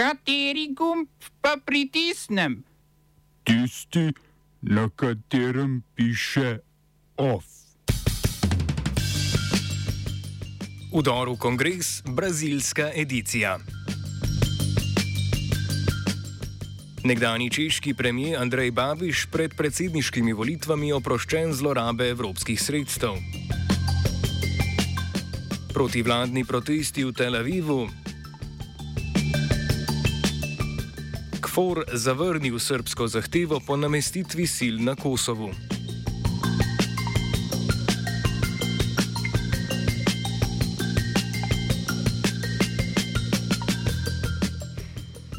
Kateri gumb pa pritisnem? Tisti, na katerem piše OF. Udor v kongres, brazilska edicija. Nekdani češki premijer Andrej Babiš pred predsedniškimi volitvami oproščen zlorabe evropskih sredstev. Protivladni protesti v Tel Avivu. Kfor zavrnil srpsko zahtevo po namestitvi sil na Kosovu.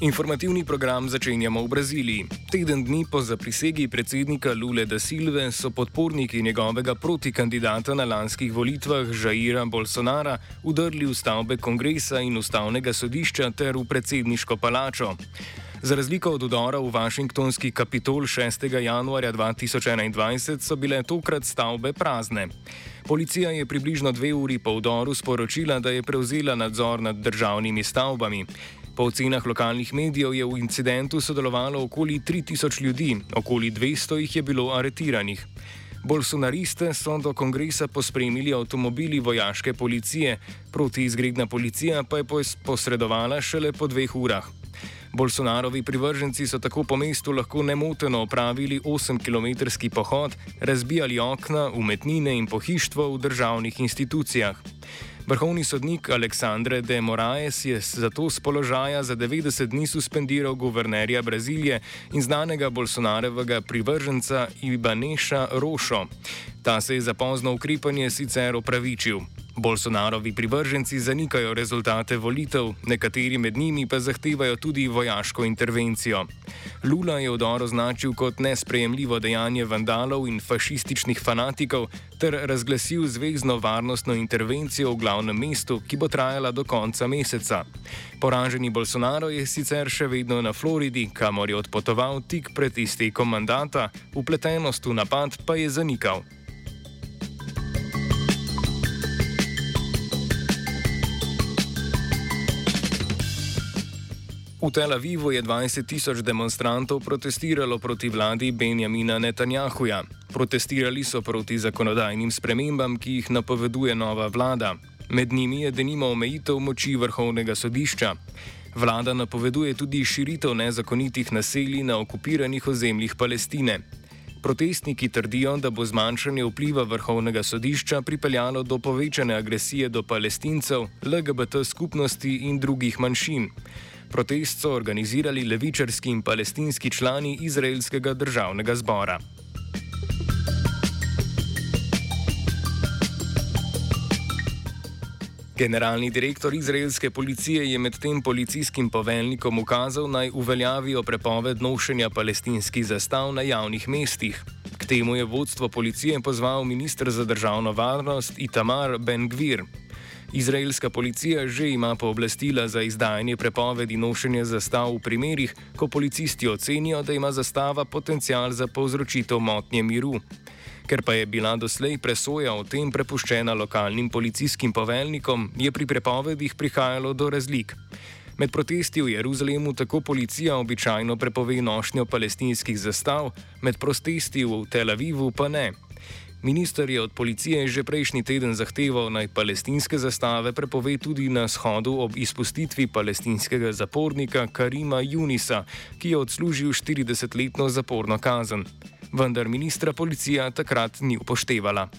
Informativni program začenjamo v Braziliji. Teden dni po zaprisegi predsednika Lule da Silve so podporniki njegovega protikandidata na lanskih volitvah Žaira Bolsonara udrli v stavbe kongresa in ustavnega sodišča ter v predsedniško palačo. Za razliko od udora v Washingtonski kapitol 6. januarja 2021 so bile tokrat stavbe prazne. Policija je približno dve uri po udoru sporočila, da je prevzela nadzor nad državnimi stavbami. Po ocenah lokalnih medijev je v incidentu sodelovalo okoli 3000 ljudi, okoli 200 jih je bilo aretiranih. Bolsonariste so do kongresa pospremili avtomobili vojaške policije, protiizgredna policija pa je posredovala šele po dveh urah. Bolsonarovi privrženci so tako po mestu lahko nemoteno opravili 8-kilometrski pohod, razbijali okna, umetnine in pohištvo v državnih institucijah. Vrhovni sodnik Aleksandre de Moraes je zato z položaja za 90 dni suspendiral guvernerja Brazilije in znanega Bolsonarevega privrženca Ibaneša Rošo. Ta se je za pozno ukrepanje sicer opravičil. Bolsonarovi privrženci zanikajo rezultate volitev, nekateri med njimi pa zahtevajo tudi vojaško intervencijo. Lula je odor označil kot nesprejemljivo dejanje vandalov in fašističnih fanatikov ter razglasil zvezdno varnostno intervencijo v glavnem mestu, ki bo trajala do konca meseca. Poraženi Bolsonaro je sicer še vedno na Floridi, kamor je odpotoval tik pred iztekom mandata, upletenost v napad pa je zanikal. V Tel Avivu je 20 tisoč demonstrantov protestiralo proti vladi Benjamina Netanjahuja. Protestirali so proti zakonodajnim spremembam, ki jih napoveduje nova vlada. Med njimi je denimo omejitev moči vrhovnega sodišča. Vlada napoveduje tudi širitev nezakonitih naselij na okupiranih ozemljih Palestine. Protestniki trdijo, da bo zmanjšanje vpliva vrhovnega sodišča pripeljalo do povečane agresije do palestincev, LGBT skupnosti in drugih manjšin. Protest so organizirali levičarski in palestinski člani izraelskega državnega zbora. Generalni direktor izraelske policije je medtem policijskim poveljnikom ukazal naj uveljavijo prepoved nošenja palestinskih zastav na javnih mestih. K temu je vodstvo policije pozval ministr za državno varnost Itamar Ben-Gvir. Izraelska policija že ima pooblastila za izdajanje prepovedi nošenja zastav v primerih, ko policisti ocenijo, da ima zastava potencial za povzročitev motnje miru. Ker pa je bila doslej presoja o tem prepuščena lokalnim policijskim poveljnikom, je pri prepovedih prihajalo do razlik. Med protesti v Jeruzalemu tako policija običajno prepove nošnjo palestinskih zastav, med protesti v Tel Avivu pa ne. Minister je od policije že prejšnji teden zahteval naj palestinske zastave prepove tudi na shodu ob izpustitvi palestinskega zapornika Karima Junisa, ki je odslužil 40-letno zaporno kazen. Vendar ministra policija takrat ni upoštevala.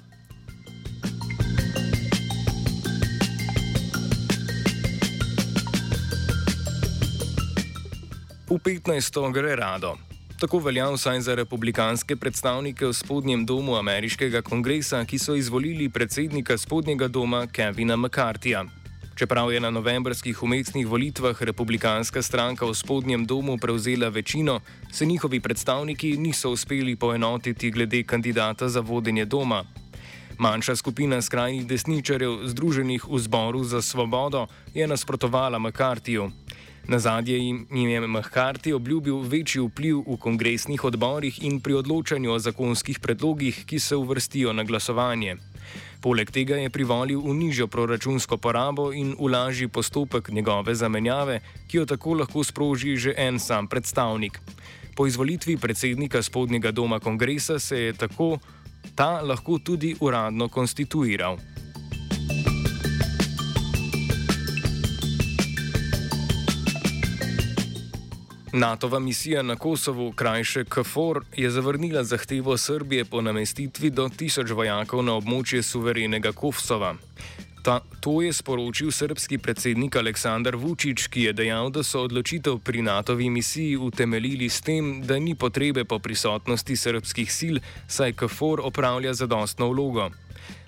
V 15. gre rado. Tako velja vsaj za republikanske predstavnike v spodnjem domu ameriškega kongresa, ki so izvolili predsednika spodnjega doma Kevina McCarthyja. Čeprav je na novembrskih umestnih volitvah republikanska stranka v spodnjem domu prevzela večino, se njihovi predstavniki niso uspeli poenotiti glede kandidata za vodenje doma. Manjša skupina skrajnih desničarjev, združenih v zboru za svobodo, je nasprotovala McCarthyju. Na zadnje jim je McCarthy obljubil večji vpliv v kongresnih odborih in pri odločanju o zakonskih predlogih, ki se uvrstijo na glasovanje. Poleg tega je privolil v nižjo proračunsko porabo in v lažji postopek njegove zamenjave, ki jo tako lahko sproži že en sam predstavnik. Po izvolitvi predsednika spodnjega doma kongresa se je tako ta lahko tudi uradno konstituiral. NATO-va misija na Kosovu, krajše KFOR, je zavrnila zahtevo Srbije po namestitvi do tisoč vojakov na območje suverenega Kosova. Ta, to je sporočil srpski predsednik Aleksandar Vučić, ki je dejal, da so odločitev pri NATO-vi misiji utemeljili s tem, da ni potrebe po prisotnosti srpskih sil, saj KFOR opravlja zadostno vlogo.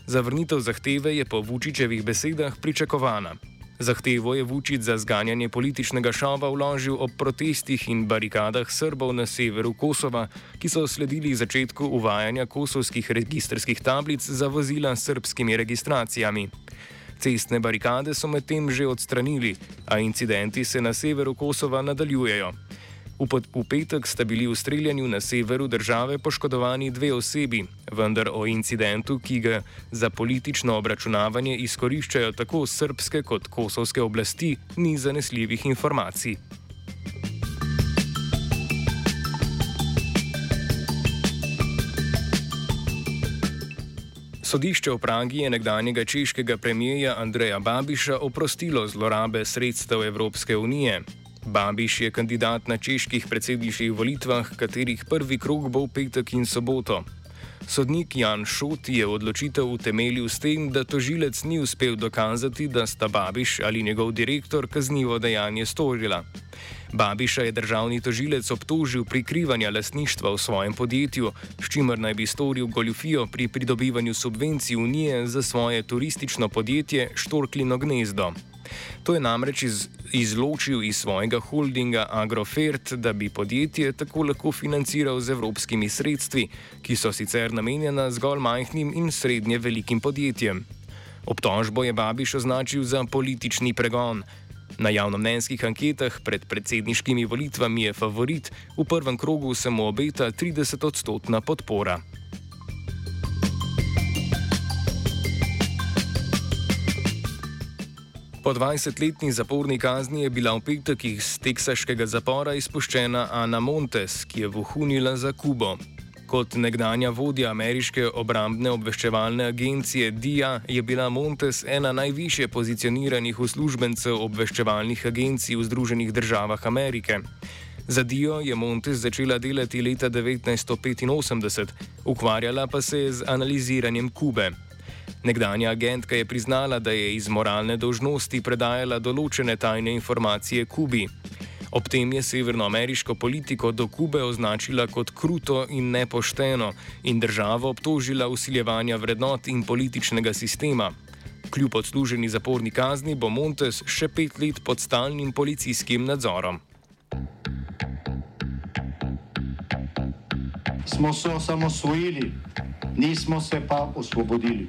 Zavrnitev zahteve je po Vučićevih besedah pričakovana. Zahtevo je Vučić za zganjanje političnega šova vložil ob protestih in barikadah Srbov na severu Kosova, ki so sledili začetku uvajanja kosovskih registrskih tablic za vozila s srbskimi registracijami. Cestne barikade so medtem že odstranili, a incidenti se na severu Kosova nadaljujejo. V, v petek sta bili v streljanju na severu države poškodovani dve osebi, vendar o incidentu, ki ga za politično obračunavanje izkoriščajo tako srpske kot kosovske oblasti, ni zanesljivih informacij. Sodišče v Pragi je nekdanjega češkega premijeja Andreja Babiša oprostilo zlorabe sredstev Evropske unije. Babiš je kandidat na čeških predsedniških volitvah, katerih prvi krog bo v petek in soboto. Sodnik Jan Šot je odločitev utemeljil s tem, da tožilec ni uspel dokazati, da sta Babiš ali njegov direktor kaznivo dejanje storila. Babiša je državni tožilec obtožil prikrivanja lasništva v svojem podjetju, s čimer naj bi storil goljufijo pri pridobivanju subvencij Unije za svoje turistično podjetje Štorklino gnezdo. To je namreč iz, izločil iz svojega holdinga Agrofert, da bi podjetje tako lahko financiral z evropskimi sredstvi, ki so sicer namenjena zgolj majhnim in srednje velikim podjetjem. Obtožbo je Babiš označil za politični pregon. Na javnomnenjskih anketah pred predsedniškimi volitvami je favorit, v prvem krogu se mu obeta 30-odstotna podpora. Po 20-letni zaporni kazni je bila v petek iz teksaškega zapora izpuščena Ana Montes, ki je vohunila za Kubo. Kot nekdanja vodja ameriške obrambne obveščevalne agencije DIA je bila Montes ena najviše pozicioniranih uslužbencev obveščevalnih agencij v Združenih državah Amerike. Za DIO je Montes začela delati leta 1985, ukvarjala pa se je z analiziranjem Kube. Nekdanja agentka je priznala, da je iz moralne dožnosti predajala določene tajne informacije Kubi. Ob tem je severnoameriško politiko do Kube označila kot kruto in nepošteno in državo obtožila usiljevanja vrednot in političnega sistema. Kljub odsluženi zaporni kazni bo Montes še pet let pod stalnim policijskim nadzorom. Smo se osamosvojili, nismo se pa osvobodili.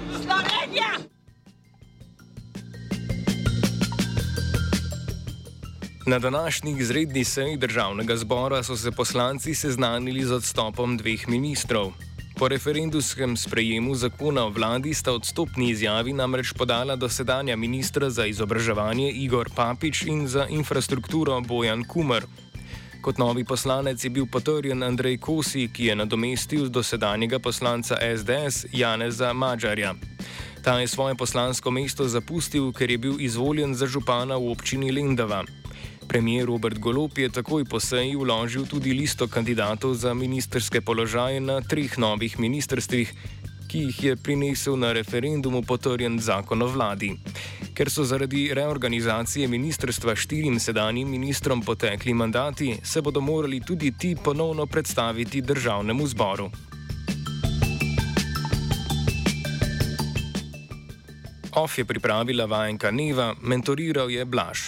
Na današnji izredni seji državnega zbora so se poslanci seznanili z odstopom dveh ministrov. Po referendumskem sprejemu zakona o vladi sta odstopni izjavi namreč podala dosedanja ministra za izobraževanje Igor Papič in za infrastrukturo Bojan Kumar. Kot novi poslanec je bil potrjen Andrej Kosi, ki je nadomestil dosedanjega poslanca SDS Janeza Mađarja. Ta je svoje poslansko mesto zapustil, ker je bil izvoljen za župana v občini Lendava. Premijer Robert Golop je takoj po seji vložil tudi listo kandidatov za ministerske položaje na treh novih ministerstvih, ki jih je prinesel na referendumu potrjen zakon o vladi. Ker so zaradi reorganizacije ministerstva štirim sedanjim ministrom potekli mandati, se bodo morali tudi ti ponovno predstaviti državnemu zboru. Off je pripravila vajenka Neva, mentoriral je Blaž.